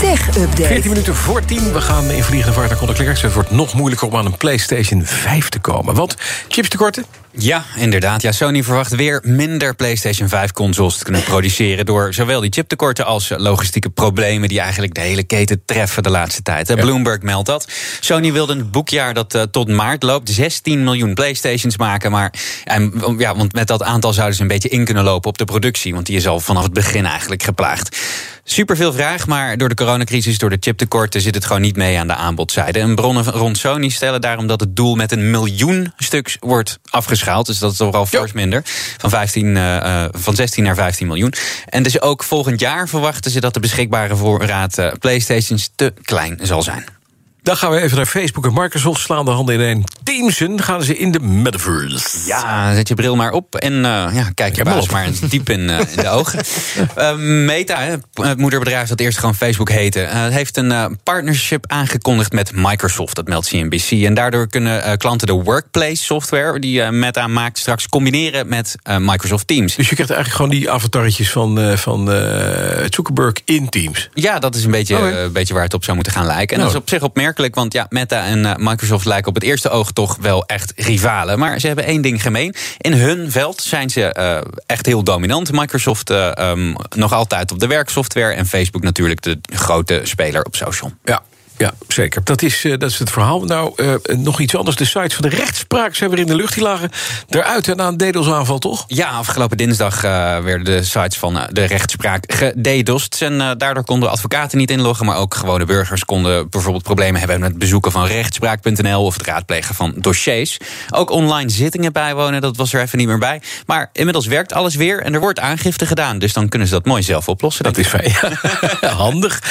Tech Update. 14 minuten voor 10. We gaan in vliegende vaart naar Het wordt nog moeilijker om aan een PlayStation 5 te komen. Want chipstekorten? Ja, inderdaad. Ja, Sony verwacht weer minder PlayStation 5 consoles te kunnen produceren door zowel die chiptekorten als logistieke problemen die eigenlijk de hele keten treffen de laatste tijd. Bloomberg meldt dat. Sony wilde een boekjaar dat uh, tot maart loopt 16 miljoen PlayStations maken, maar en, ja, want met dat aantal zouden ze een beetje in kunnen lopen op de productie, want die is al vanaf het begin eigenlijk geplaagd. Superveel vraag, maar door de coronacrisis, door de chiptekorten zit het gewoon niet mee aan de aanbodzijde. En bronnen rond Sony stellen daarom dat het doel met een miljoen stuks wordt afgeschaald. Dus dat is toch wel fors minder. Van, 15, uh, van 16 naar 15 miljoen. En dus ook volgend jaar verwachten ze dat de beschikbare voorraad uh, PlayStations te klein zal zijn. Dan gaan we even naar Facebook en Microsoft. Slaan de handen in Teamsen gaan ze in de metaverse. Ja, zet je bril maar op en uh, ja, kijk je maar, maar diep in, uh, in de ogen. Uh, Meta, het moederbedrijf dat eerst gewoon Facebook heette... heeft een partnership aangekondigd met Microsoft. Dat meldt CNBC. En daardoor kunnen klanten de workplace software... die Meta maakt straks combineren met Microsoft Teams. Dus je krijgt eigenlijk gewoon die avatarretjes van, van Zuckerberg in Teams? Ja, dat is een beetje, een beetje waar het op zou moeten gaan lijken. En dat is op zich opmerkelijk, want ja, Meta en Microsoft lijken op het eerste oog toch wel echt rivalen. Maar ze hebben één ding gemeen. In hun veld zijn ze uh, echt heel dominant. Microsoft uh, um, nog altijd op de werksoftware en Facebook natuurlijk de grote speler op social. Ja. Ja, zeker. Dat is, uh, dat is het verhaal. Nou, uh, nog iets anders. De sites van de rechtspraak zijn weer in de lucht. Die lagen eruit na een DDoS-aanval, toch? Ja, afgelopen dinsdag uh, werden de sites van de rechtspraak gededost. En daardoor konden advocaten niet inloggen... maar ook gewone burgers konden bijvoorbeeld problemen hebben... met het bezoeken van rechtspraak.nl of het raadplegen van dossiers. Ook online zittingen bijwonen, dat was er even niet meer bij. Maar inmiddels werkt alles weer en er wordt aangifte gedaan. Dus dan kunnen ze dat mooi zelf oplossen. Dat is fijn. Ja. Handig.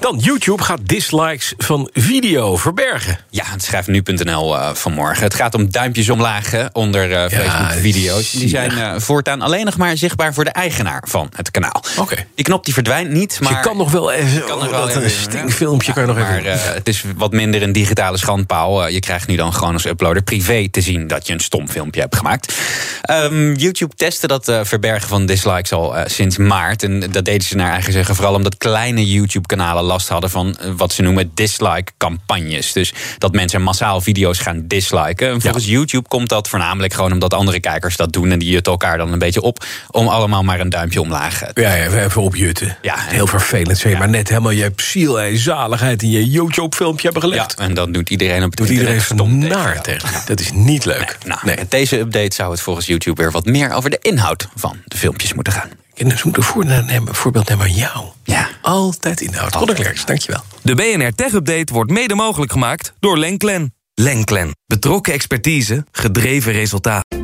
Dan YouTube gaat dislikes van video verbergen. Ja, het schrijft nu.nl uh, vanmorgen. Het gaat om duimpjes omlaag hè, onder uh, Facebook-video's. Die zijn uh, voortaan alleen nog maar zichtbaar voor de eigenaar van het kanaal. Oké. Okay. Die knop die verdwijnt niet, maar... Dus je kan nog wel even... Kan nog wel even, een stinkfilmpje ja, kan je nog maar, even... Maar het is wat minder een digitale schandpaal. je krijgt nu dan gewoon als uploader privé te zien... dat je een stom filmpje hebt gemaakt. Um, YouTube testte dat verbergen van dislikes al sinds maart. En dat deden ze naar eigen zeggen vooral omdat kleine YouTube-kanalen last hadden... van wat ze noemen dislike-campagnes. Dus dat mensen massaal video's gaan disliken. En volgens ja. YouTube komt dat voornamelijk gewoon omdat andere kijkers dat doen. En die jutten elkaar dan een beetje op om allemaal maar een duimpje omlaag te Ja, ja even opjutten. Ja, heel vervelend. Zeg ja. maar net helemaal je ziel en zaligheid in je YouTube-filmpje hebben gelegd. Ja, en dan doet iedereen op het doet iedereen stom naar tegen. Ja. Dat is niet leuk. Nee, nou, nee. Met deze update zou het volgens YouTube weer wat meer over de inhoud van de filmpjes moeten gaan. Ze moeten voor, nemen, voorbeeld nemen aan jou. Ja. Altijd inhoud. Goede Klerks, dankjewel. De BNR Tech Update wordt mede mogelijk gemaakt door Lenklen. Lenklen. Betrokken expertise, gedreven resultaat.